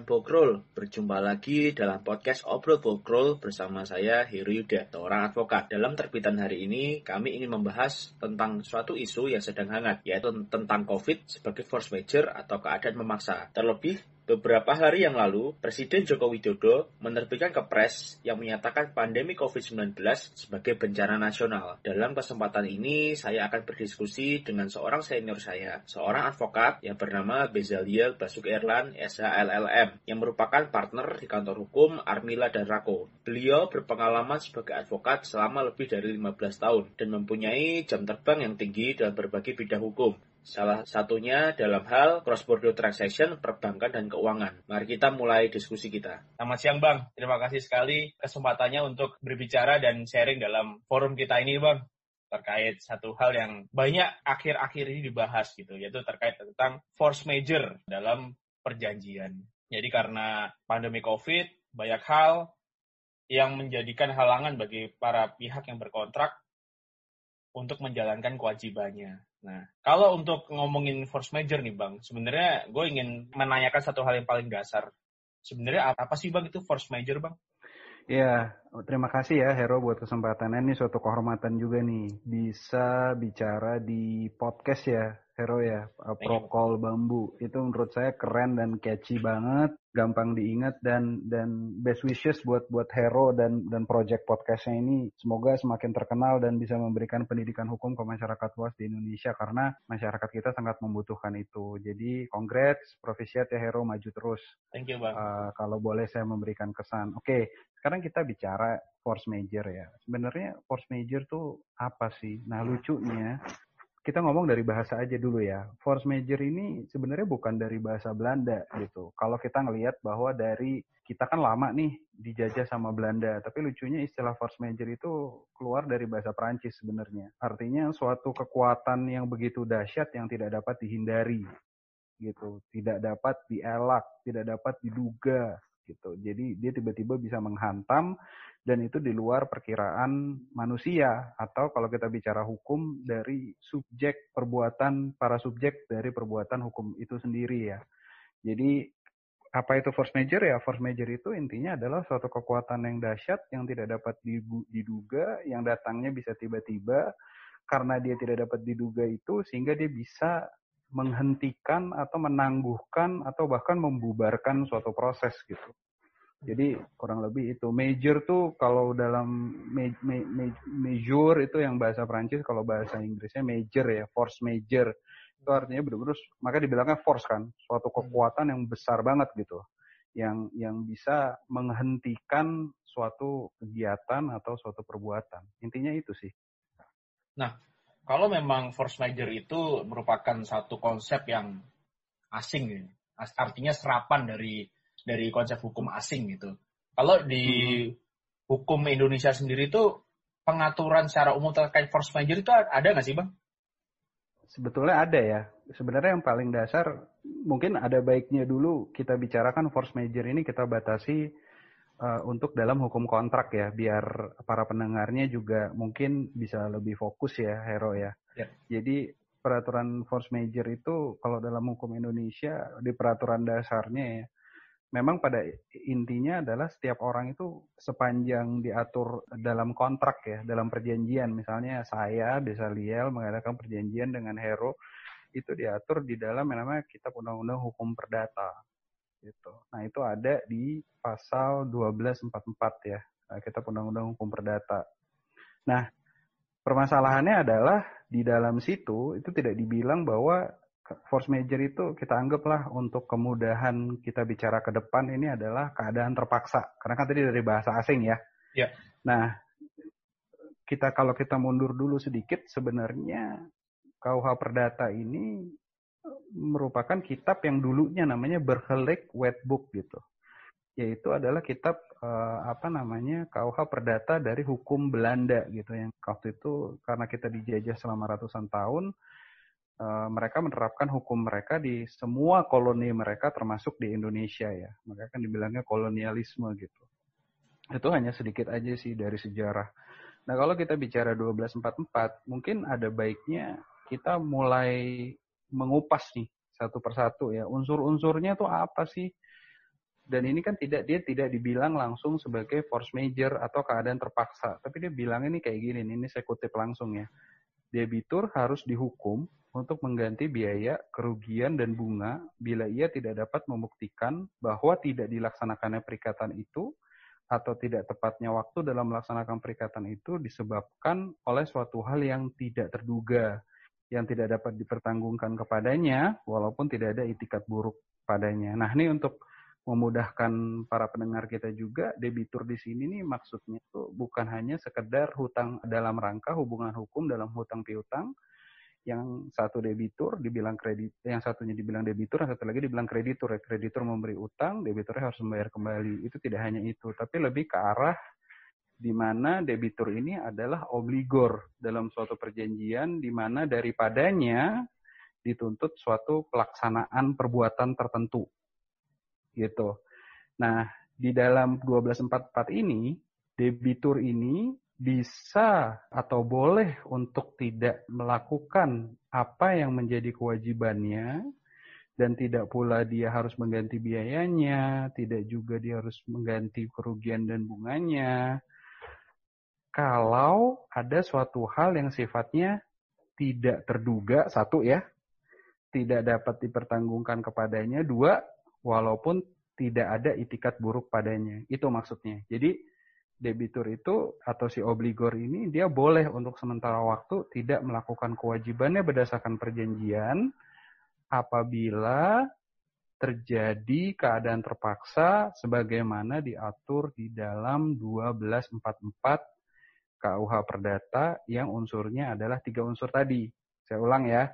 kawan Bokrol, berjumpa lagi dalam podcast Obrol Bokrol bersama saya Heru Yuda, seorang advokat. Dalam terbitan hari ini, kami ingin membahas tentang suatu isu yang sedang hangat, yaitu tentang COVID sebagai force major atau keadaan memaksa. Terlebih, Beberapa hari yang lalu, Presiden Joko Widodo menerbitkan kepres yang menyatakan pandemi COVID-19 sebagai bencana nasional. Dalam kesempatan ini, saya akan berdiskusi dengan seorang senior saya, seorang advokat yang bernama Bezaliel Basuk Erlan SHLLM, yang merupakan partner di kantor hukum Armila dan Rako. Beliau berpengalaman sebagai advokat selama lebih dari 15 tahun dan mempunyai jam terbang yang tinggi dalam berbagai bidang hukum. Salah satunya dalam hal cross-border transaction, perbankan, dan keuangan. Mari kita mulai diskusi kita. Selamat siang Bang, terima kasih sekali kesempatannya untuk berbicara dan sharing dalam forum kita ini Bang terkait satu hal yang banyak akhir-akhir ini dibahas gitu, yaitu terkait tentang force major dalam perjanjian. Jadi karena pandemi COVID, banyak hal yang menjadikan halangan bagi para pihak yang berkontrak untuk menjalankan kewajibannya. Nah, kalau untuk ngomongin force major nih Bang, sebenarnya gue ingin menanyakan satu hal yang paling dasar. Sebenarnya apa sih Bang itu force major Bang? Ya, terima kasih ya Hero buat kesempatannya. Ini suatu kehormatan juga nih bisa bicara di podcast ya Hero ya, Prokol Bambu. Itu menurut saya keren dan catchy banget gampang diingat dan dan best wishes buat buat Hero dan dan project podcastnya ini semoga semakin terkenal dan bisa memberikan pendidikan hukum ke masyarakat luas di Indonesia karena masyarakat kita sangat membutuhkan itu. Jadi congrats, profisiat ya Hero maju terus. Thank you bang. Uh, kalau boleh saya memberikan kesan. Oke, okay, sekarang kita bicara force major ya. Sebenarnya force major tuh apa sih? Nah lucunya kita ngomong dari bahasa aja dulu ya. Force major ini sebenarnya bukan dari bahasa Belanda gitu. Kalau kita ngelihat bahwa dari kita kan lama nih dijajah sama Belanda, tapi lucunya istilah force major itu keluar dari bahasa Prancis sebenarnya. Artinya suatu kekuatan yang begitu dahsyat yang tidak dapat dihindari gitu, tidak dapat dielak, tidak dapat diduga gitu. Jadi dia tiba-tiba bisa menghantam dan itu di luar perkiraan manusia atau kalau kita bicara hukum dari subjek perbuatan para subjek dari perbuatan hukum itu sendiri ya. Jadi apa itu force major ya? Force major itu intinya adalah suatu kekuatan yang dahsyat yang tidak dapat diduga, yang datangnya bisa tiba-tiba karena dia tidak dapat diduga itu sehingga dia bisa menghentikan atau menangguhkan atau bahkan membubarkan suatu proses gitu. Jadi kurang lebih itu major tuh kalau dalam ma ma ma major itu yang bahasa Prancis, kalau bahasa Inggrisnya major ya, force major. Itu artinya benar-benar maka dibilangnya force kan, suatu hmm. kekuatan yang besar banget gitu. Yang yang bisa menghentikan suatu kegiatan atau suatu perbuatan. Intinya itu sih. Nah, kalau memang force major itu merupakan satu konsep yang asing, artinya serapan dari dari konsep hukum asing gitu. Kalau di hmm. hukum Indonesia sendiri itu pengaturan secara umum terkait force major itu ada nggak sih bang? Sebetulnya ada ya. Sebenarnya yang paling dasar mungkin ada baiknya dulu kita bicarakan force major ini kita batasi uh, untuk dalam hukum kontrak ya, biar para pendengarnya juga mungkin bisa lebih fokus ya, Hero ya. ya. Jadi peraturan force major itu kalau dalam hukum Indonesia di peraturan dasarnya ya memang pada intinya adalah setiap orang itu sepanjang diatur dalam kontrak ya, dalam perjanjian. Misalnya saya, bisa Liel, mengadakan perjanjian dengan Hero, itu diatur di dalam yang namanya Kitab Undang-Undang Hukum Perdata. Gitu. Nah itu ada di pasal 1244 ya, Kitab Undang-Undang Hukum Perdata. Nah, permasalahannya adalah di dalam situ itu tidak dibilang bahwa force major itu kita anggaplah untuk kemudahan kita bicara ke depan ini adalah keadaan terpaksa. Karena kan tadi dari bahasa asing ya. Ya. Nah, kita kalau kita mundur dulu sedikit sebenarnya KUH Perdata ini merupakan kitab yang dulunya namanya Berkelik Wetbook gitu. Yaitu adalah kitab eh, apa namanya KUH Perdata dari hukum Belanda gitu yang waktu itu karena kita dijajah selama ratusan tahun Eh, mereka menerapkan hukum mereka di semua koloni mereka termasuk di Indonesia ya. Mereka kan dibilangnya kolonialisme gitu. Itu hanya sedikit aja sih dari sejarah. Nah kalau kita bicara 1244, mungkin ada baiknya kita mulai mengupas nih satu persatu ya. Unsur-unsurnya tuh apa sih? dan ini kan tidak dia tidak dibilang langsung sebagai force major atau keadaan terpaksa, tapi dia bilang ini kayak gini, ini saya kutip langsung ya. Debitur harus dihukum untuk mengganti biaya, kerugian, dan bunga bila ia tidak dapat membuktikan bahwa tidak dilaksanakannya perikatan itu atau tidak tepatnya waktu dalam melaksanakan perikatan itu disebabkan oleh suatu hal yang tidak terduga, yang tidak dapat dipertanggungkan kepadanya, walaupun tidak ada itikat buruk padanya. Nah, ini untuk memudahkan para pendengar kita juga, debitur di sini nih maksudnya itu bukan hanya sekedar hutang dalam rangka hubungan hukum dalam hutang piutang, yang satu debitur dibilang kredit, yang satunya dibilang debitur, yang satu lagi dibilang kreditur. Kreditur memberi utang, debiturnya harus membayar kembali. Itu tidak hanya itu, tapi lebih ke arah di mana debitur ini adalah obligor dalam suatu perjanjian di mana daripadanya dituntut suatu pelaksanaan perbuatan tertentu. Gitu. Nah, di dalam 1244 ini debitur ini bisa atau boleh untuk tidak melakukan apa yang menjadi kewajibannya dan tidak pula dia harus mengganti biayanya, tidak juga dia harus mengganti kerugian dan bunganya. Kalau ada suatu hal yang sifatnya tidak terduga, satu ya, tidak dapat dipertanggungkan kepadanya, dua, walaupun tidak ada itikat buruk padanya. Itu maksudnya. Jadi, debitur itu atau si obligor ini dia boleh untuk sementara waktu tidak melakukan kewajibannya berdasarkan perjanjian apabila terjadi keadaan terpaksa sebagaimana diatur di dalam 1244 KUH Perdata yang unsurnya adalah tiga unsur tadi. Saya ulang ya,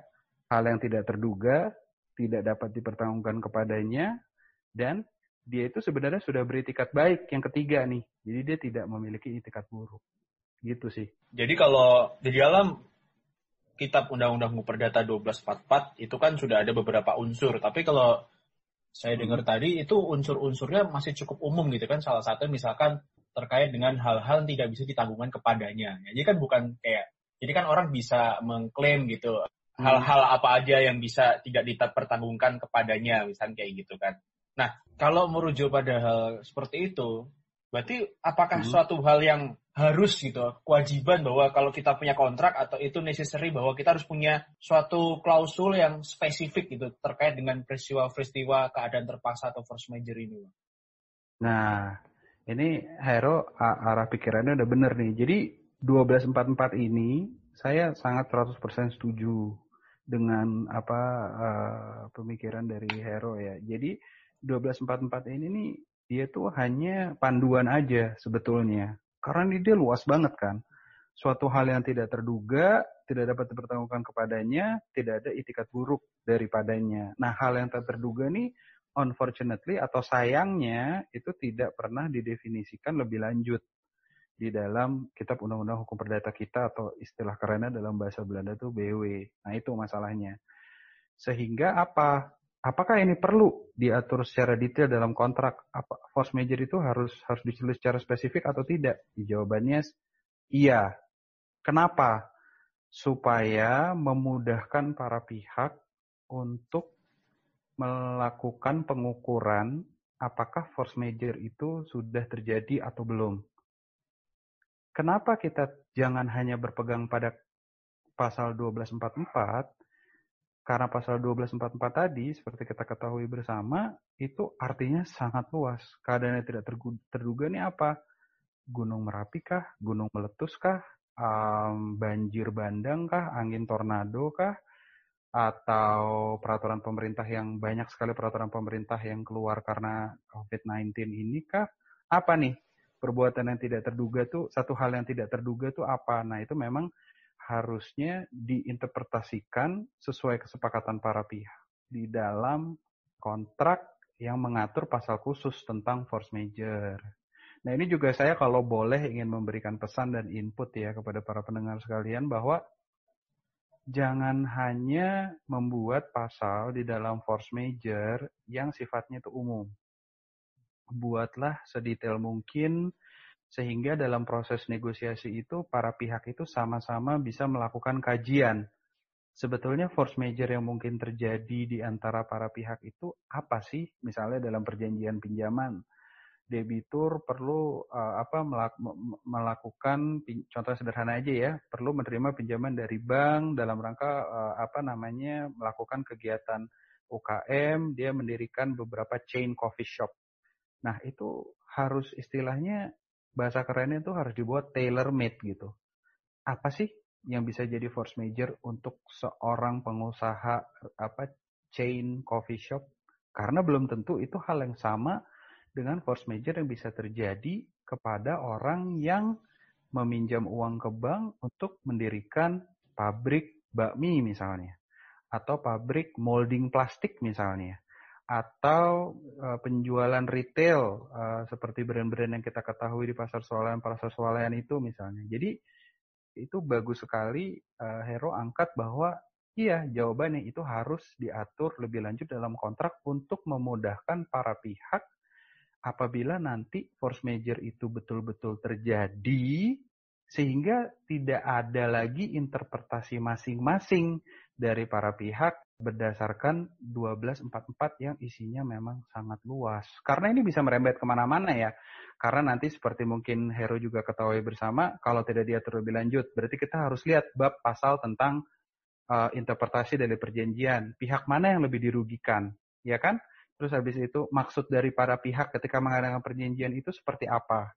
hal yang tidak terduga, tidak dapat dipertanggungjawabkan kepadanya, dan dia itu sebenarnya sudah beritikat baik yang ketiga nih. Jadi dia tidak memiliki itikat buruk. Gitu sih. Jadi kalau di dalam kitab Undang-Undang Perdata 1244 itu kan sudah ada beberapa unsur. Tapi kalau saya dengar hmm. tadi itu unsur-unsurnya masih cukup umum gitu kan. Salah satu misalkan terkait dengan hal-hal yang tidak bisa ditanggungkan kepadanya. Jadi kan bukan kayak, jadi kan orang bisa mengklaim gitu hmm. hal-hal apa aja yang bisa tidak dipertanggungkan kepadanya, misalnya kayak gitu kan. Nah, kalau merujuk pada hal seperti itu, berarti apakah hmm. suatu hal yang harus gitu, kewajiban bahwa kalau kita punya kontrak atau itu necessary bahwa kita harus punya suatu klausul yang spesifik gitu terkait dengan peristiwa-peristiwa keadaan terpaksa atau force major ini? Nah, ini Hero arah pikirannya udah bener nih. Jadi 1244 ini saya sangat 100% setuju dengan apa uh, pemikiran dari Hero ya. Jadi 1244 ini nih dia tuh hanya panduan aja sebetulnya. Karena ini dia luas banget kan. Suatu hal yang tidak terduga, tidak dapat dipertanggungkan kepadanya, tidak ada itikat buruk daripadanya. Nah, hal yang tak terduga nih unfortunately atau sayangnya itu tidak pernah didefinisikan lebih lanjut di dalam kitab undang-undang hukum perdata kita atau istilah kerennya dalam bahasa Belanda itu BW. Nah, itu masalahnya. Sehingga apa? apakah ini perlu diatur secara detail dalam kontrak? Apa force major itu harus harus ditulis secara spesifik atau tidak? Jawabannya iya. Kenapa? Supaya memudahkan para pihak untuk melakukan pengukuran apakah force major itu sudah terjadi atau belum. Kenapa kita jangan hanya berpegang pada pasal 1244 karena pasal 1244 tadi, seperti kita ketahui bersama, itu artinya sangat luas. Keadaannya tidak terduga ini apa? Gunung Merapi kah? Gunung meletus kah? Um, banjir bandang kah? Angin tornado kah? Atau peraturan pemerintah yang banyak sekali peraturan pemerintah yang keluar karena COVID-19 ini kah? Apa nih? Perbuatan yang tidak terduga tuh, satu hal yang tidak terduga tuh apa? Nah itu memang harusnya diinterpretasikan sesuai kesepakatan para pihak di dalam kontrak yang mengatur pasal khusus tentang force major. Nah ini juga saya kalau boleh ingin memberikan pesan dan input ya kepada para pendengar sekalian bahwa jangan hanya membuat pasal di dalam force major yang sifatnya itu umum. Buatlah sedetail mungkin sehingga dalam proses negosiasi itu para pihak itu sama-sama bisa melakukan kajian sebetulnya force major yang mungkin terjadi di antara para pihak itu apa sih? Misalnya dalam perjanjian pinjaman, debitur perlu uh, apa melakukan contoh sederhana aja ya, perlu menerima pinjaman dari bank dalam rangka uh, apa namanya melakukan kegiatan UKM, dia mendirikan beberapa chain coffee shop. Nah, itu harus istilahnya bahasa kerennya itu harus dibuat tailor made gitu. Apa sih yang bisa jadi force major untuk seorang pengusaha apa chain coffee shop karena belum tentu itu hal yang sama dengan force major yang bisa terjadi kepada orang yang meminjam uang ke bank untuk mendirikan pabrik bakmi misalnya atau pabrik molding plastik misalnya atau uh, penjualan retail uh, seperti brand-brand yang kita ketahui di pasar swalayan pasar swalayan itu misalnya. Jadi itu bagus sekali uh, Hero angkat bahwa iya jawabannya itu harus diatur lebih lanjut dalam kontrak untuk memudahkan para pihak apabila nanti force major itu betul-betul terjadi sehingga tidak ada lagi interpretasi masing-masing dari para pihak berdasarkan 1244 yang isinya memang sangat luas. Karena ini bisa merembet ke mana-mana ya. Karena nanti seperti mungkin Hero juga ketahui bersama, kalau tidak diatur lebih lanjut, berarti kita harus lihat bab pasal tentang uh, interpretasi dari perjanjian. Pihak mana yang lebih dirugikan, ya kan? Terus habis itu maksud dari para pihak ketika mengadakan perjanjian itu seperti apa?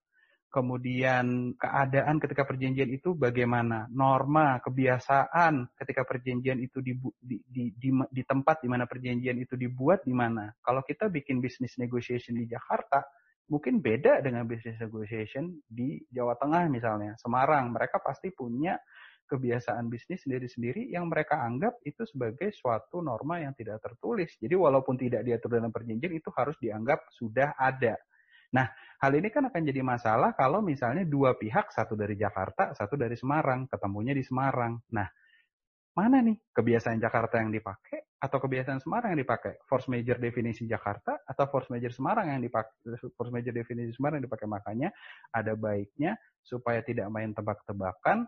kemudian keadaan ketika perjanjian itu bagaimana, norma, kebiasaan ketika perjanjian itu di, di, di, di, di tempat di mana perjanjian itu dibuat di mana. Kalau kita bikin bisnis negotiation di Jakarta, mungkin beda dengan bisnis negotiation di Jawa Tengah misalnya, Semarang. Mereka pasti punya kebiasaan bisnis sendiri-sendiri yang mereka anggap itu sebagai suatu norma yang tidak tertulis. Jadi walaupun tidak diatur dalam perjanjian itu harus dianggap sudah ada. Nah, hal ini kan akan jadi masalah kalau misalnya dua pihak, satu dari Jakarta, satu dari Semarang, ketemunya di Semarang. Nah, mana nih kebiasaan Jakarta yang dipakai atau kebiasaan Semarang yang dipakai? Force major definisi Jakarta atau force major Semarang yang dipakai? Force major definisi Semarang yang dipakai makanya ada baiknya supaya tidak main tebak-tebakan.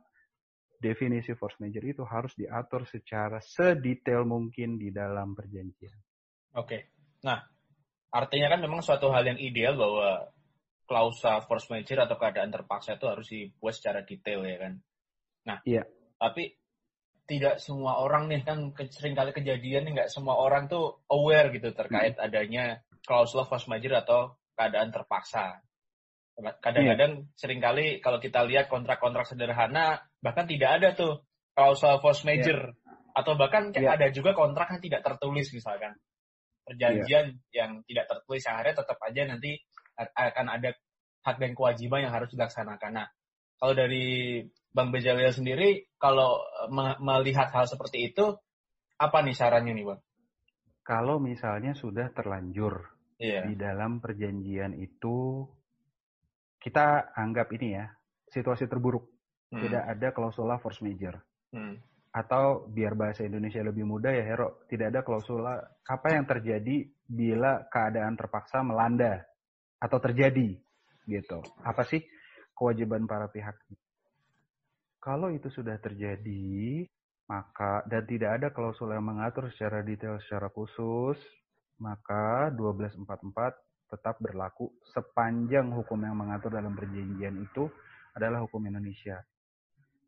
Definisi force major itu harus diatur secara sedetail mungkin di dalam perjanjian. Oke. Nah, Artinya kan memang suatu hal yang ideal bahwa klausa force major atau keadaan terpaksa itu harus dibuat secara detail ya kan. Nah, iya. tapi tidak semua orang nih kan sering kali kejadian nih nggak semua orang tuh aware gitu terkait hmm. adanya klausul force major atau keadaan terpaksa. Kadang-kadang yeah. sering kali kalau kita lihat kontrak-kontrak sederhana bahkan tidak ada tuh klausul force major yeah. atau bahkan yeah. ada juga kontrak yang tidak tertulis misalkan perjanjian yeah. yang tidak tertulis akhirnya tetap aja nanti akan ada hak dan kewajiban yang harus dilaksanakan. Nah, kalau dari Bang Bejalil sendiri, kalau melihat hal seperti itu, apa nih sarannya nih Bang? Kalau misalnya sudah terlanjur yeah. di dalam perjanjian itu, kita anggap ini ya, situasi terburuk. Hmm. Tidak ada klausula force major. Hmm atau biar bahasa Indonesia lebih mudah ya Hero, tidak ada klausula apa yang terjadi bila keadaan terpaksa melanda atau terjadi gitu. Apa sih kewajiban para pihak? Kalau itu sudah terjadi, maka dan tidak ada klausul yang mengatur secara detail secara khusus, maka 1244 tetap berlaku sepanjang hukum yang mengatur dalam perjanjian itu adalah hukum Indonesia.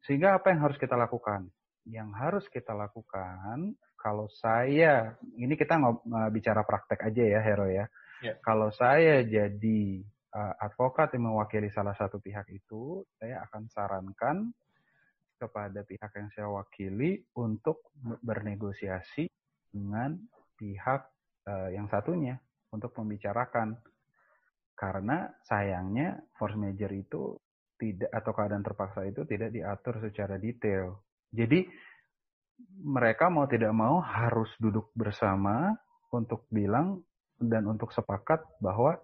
Sehingga apa yang harus kita lakukan? yang harus kita lakukan kalau saya ini kita nggak bicara praktek aja ya Hero ya. Yeah. Kalau saya jadi uh, advokat yang mewakili salah satu pihak itu, saya akan sarankan kepada pihak yang saya wakili untuk bernegosiasi dengan pihak uh, yang satunya untuk membicarakan karena sayangnya force major itu tidak atau keadaan terpaksa itu tidak diatur secara detail jadi mereka mau tidak mau harus duduk bersama untuk bilang dan untuk sepakat bahwa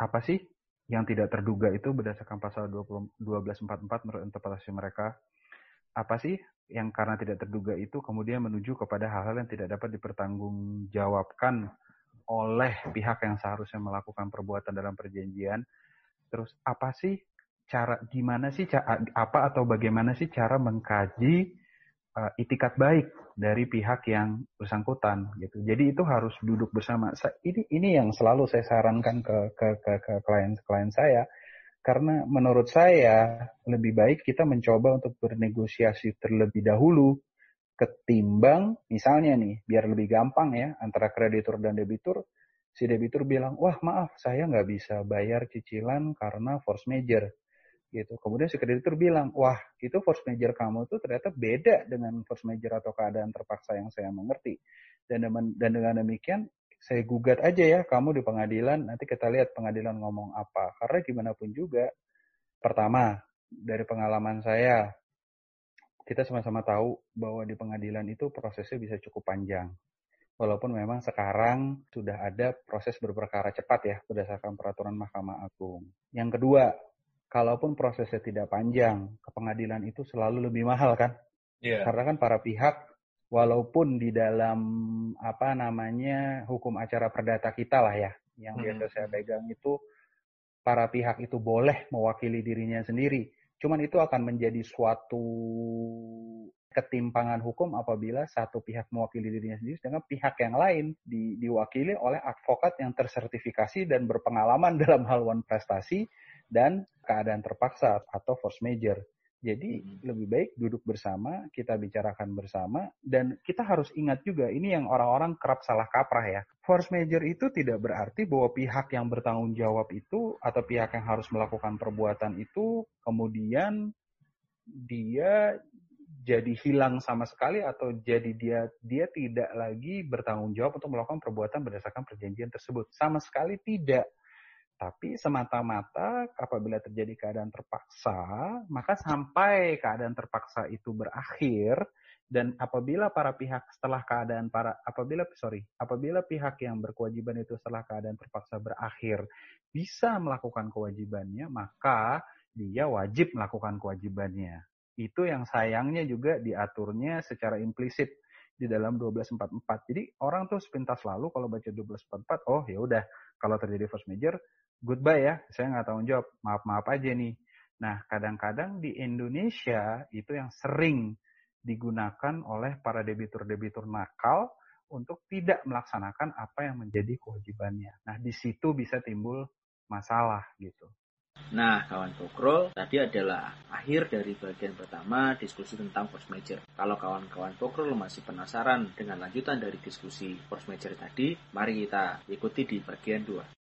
apa sih yang tidak terduga itu berdasarkan pasal 20, 1244 menurut interpretasi mereka apa sih yang karena tidak terduga itu kemudian menuju kepada hal-hal yang tidak dapat dipertanggungjawabkan oleh pihak yang seharusnya melakukan perbuatan dalam perjanjian. Terus apa sih cara gimana sih apa atau bagaimana sih cara mengkaji uh, itikat baik dari pihak yang bersangkutan gitu. Jadi itu harus duduk bersama. Ini ini yang selalu saya sarankan ke ke ke, ke klien-klien saya karena menurut saya lebih baik kita mencoba untuk bernegosiasi terlebih dahulu ketimbang misalnya nih biar lebih gampang ya antara kreditur dan debitur si debitur bilang wah maaf saya nggak bisa bayar cicilan karena force major gitu. Kemudian si kreditur bilang, wah itu force major kamu tuh ternyata beda dengan force major atau keadaan terpaksa yang saya mengerti. Dan, dan dengan demikian saya gugat aja ya kamu di pengadilan, nanti kita lihat pengadilan ngomong apa. Karena gimana pun juga, pertama dari pengalaman saya, kita sama-sama tahu bahwa di pengadilan itu prosesnya bisa cukup panjang. Walaupun memang sekarang sudah ada proses berperkara cepat ya berdasarkan peraturan Mahkamah Agung. Yang kedua, kalaupun prosesnya tidak panjang, ke pengadilan itu selalu lebih mahal kan? Yeah. Karena kan para pihak walaupun di dalam apa namanya hukum acara perdata kita lah ya, yang hmm. biasa saya pegang itu para pihak itu boleh mewakili dirinya sendiri. Cuman itu akan menjadi suatu ketimpangan hukum apabila satu pihak mewakili dirinya sendiri dengan pihak yang lain di, diwakili oleh advokat yang tersertifikasi dan berpengalaman dalam hal prestasi dan keadaan terpaksa atau force major. Jadi hmm. lebih baik duduk bersama, kita bicarakan bersama, dan kita harus ingat juga ini yang orang-orang kerap salah kaprah ya. Force major itu tidak berarti bahwa pihak yang bertanggung jawab itu atau pihak yang harus melakukan perbuatan itu kemudian dia jadi hilang sama sekali atau jadi dia dia tidak lagi bertanggung jawab untuk melakukan perbuatan berdasarkan perjanjian tersebut. Sama sekali tidak tapi semata-mata apabila terjadi keadaan terpaksa, maka sampai keadaan terpaksa itu berakhir dan apabila para pihak setelah keadaan para apabila sorry apabila pihak yang berkewajiban itu setelah keadaan terpaksa berakhir bisa melakukan kewajibannya maka dia wajib melakukan kewajibannya. Itu yang sayangnya juga diaturnya secara implisit di dalam 1244 jadi orang tuh sepintas lalu kalau baca 1244 oh ya udah kalau terjadi force major goodbye ya, saya nggak tanggung jawab, maaf-maaf aja nih. Nah, kadang-kadang di Indonesia itu yang sering digunakan oleh para debitur-debitur nakal untuk tidak melaksanakan apa yang menjadi kewajibannya. Nah, di situ bisa timbul masalah gitu. Nah, kawan Pokrol, tadi adalah akhir dari bagian pertama diskusi tentang force major. Kalau kawan-kawan Pokrol masih penasaran dengan lanjutan dari diskusi force major tadi, mari kita ikuti di bagian 2.